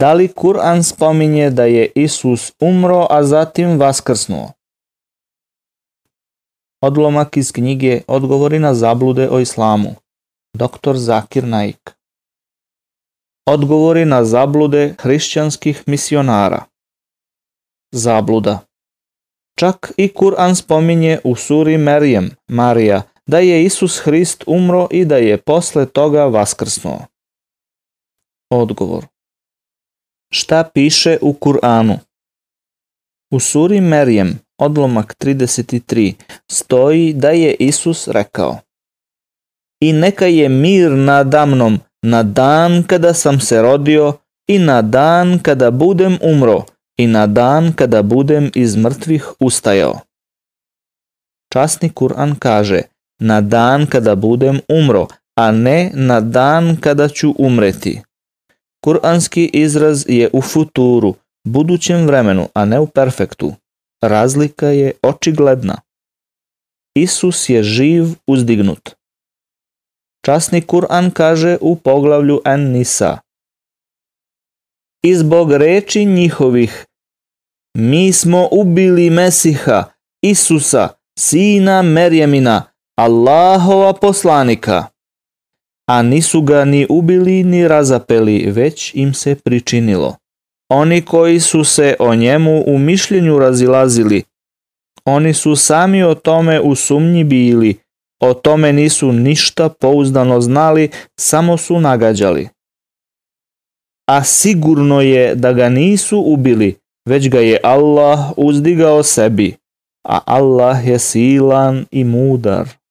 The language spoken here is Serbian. Da li Kur'an spominje da je Isus umro, a zatim vaskrsnuo? Odlomak iz knjige Odgovori na zablude o islamu. Dr. Zakir Naik Odgovori na zablude hrišćanskih misionara Zabluda Čak i Kur'an spominje u suri Merijem, Marija, da je Isus Hrist umro i da je posle toga vaskrsnuo. Odgovor Šta piše u Kur'anu? U suri Merijem, odlomak 33, stoji da je Isus rekao I neka je mir nadamnom na dan kada sam se rodio i na dan kada budem umro i na dan kada budem iz mrtvih ustajao. Časni Kur'an kaže na dan kada budem umro, a ne na dan kada ću umreti. Kur'anski izraz je u futuru, budućem vremenu, a ne u perfektu. Razlika je očigledna. Isus je živ uzdignut. Časni Kur'an kaže u poglavlju An-Nisa. I zbog reči njihovih mi smo ubili Mesiha, Isusa, sina Merjemina, Allahova poslanika a nisu ga ni ubili ni razapeli, već im se pričinilo. Oni koji su se o njemu u mišljenju razilazili, oni su sami o tome u sumnji bili, o tome nisu ništa pouzdano znali, samo su nagađali. A sigurno je da ga nisu ubili, već ga je Allah uzdigao sebi, a Allah je silan i mudar.